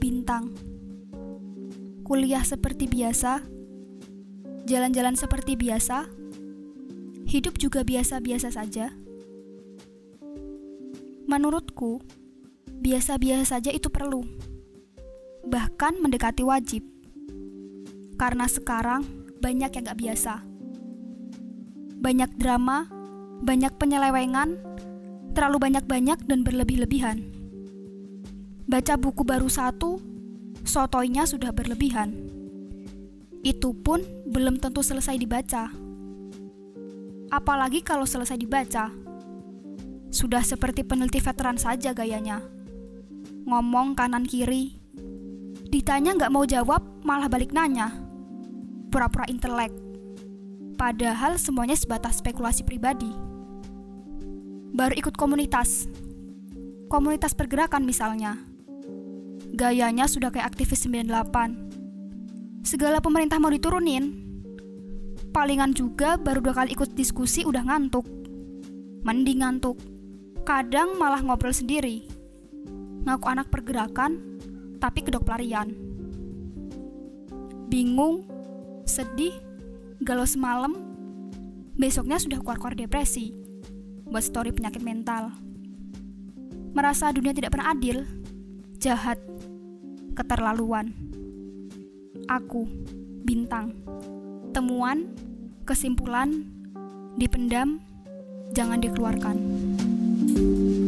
bintang. Kuliah seperti biasa, jalan-jalan seperti biasa, hidup juga biasa-biasa saja. Menurutku, biasa-biasa saja itu perlu, bahkan mendekati wajib. Karena sekarang banyak yang gak biasa. Banyak drama, banyak penyelewengan, terlalu banyak-banyak dan berlebih-lebihan. Baca buku baru satu, sotoinya sudah berlebihan. Itu pun belum tentu selesai dibaca. Apalagi kalau selesai dibaca, sudah seperti peneliti veteran saja gayanya. Ngomong kanan kiri, ditanya nggak mau jawab malah balik nanya. Pura-pura intelek. Padahal semuanya sebatas spekulasi pribadi baru ikut komunitas. Komunitas pergerakan misalnya. Gayanya sudah kayak aktivis 98. Segala pemerintah mau diturunin. Palingan juga baru dua kali ikut diskusi udah ngantuk. Mending ngantuk. Kadang malah ngobrol sendiri. Ngaku anak pergerakan, tapi kedok pelarian. Bingung, sedih, galau semalam, besoknya sudah keluar-keluar depresi buat story penyakit mental. Merasa dunia tidak pernah adil, jahat, keterlaluan. Aku, bintang. Temuan, kesimpulan, dipendam, jangan dikeluarkan. thank you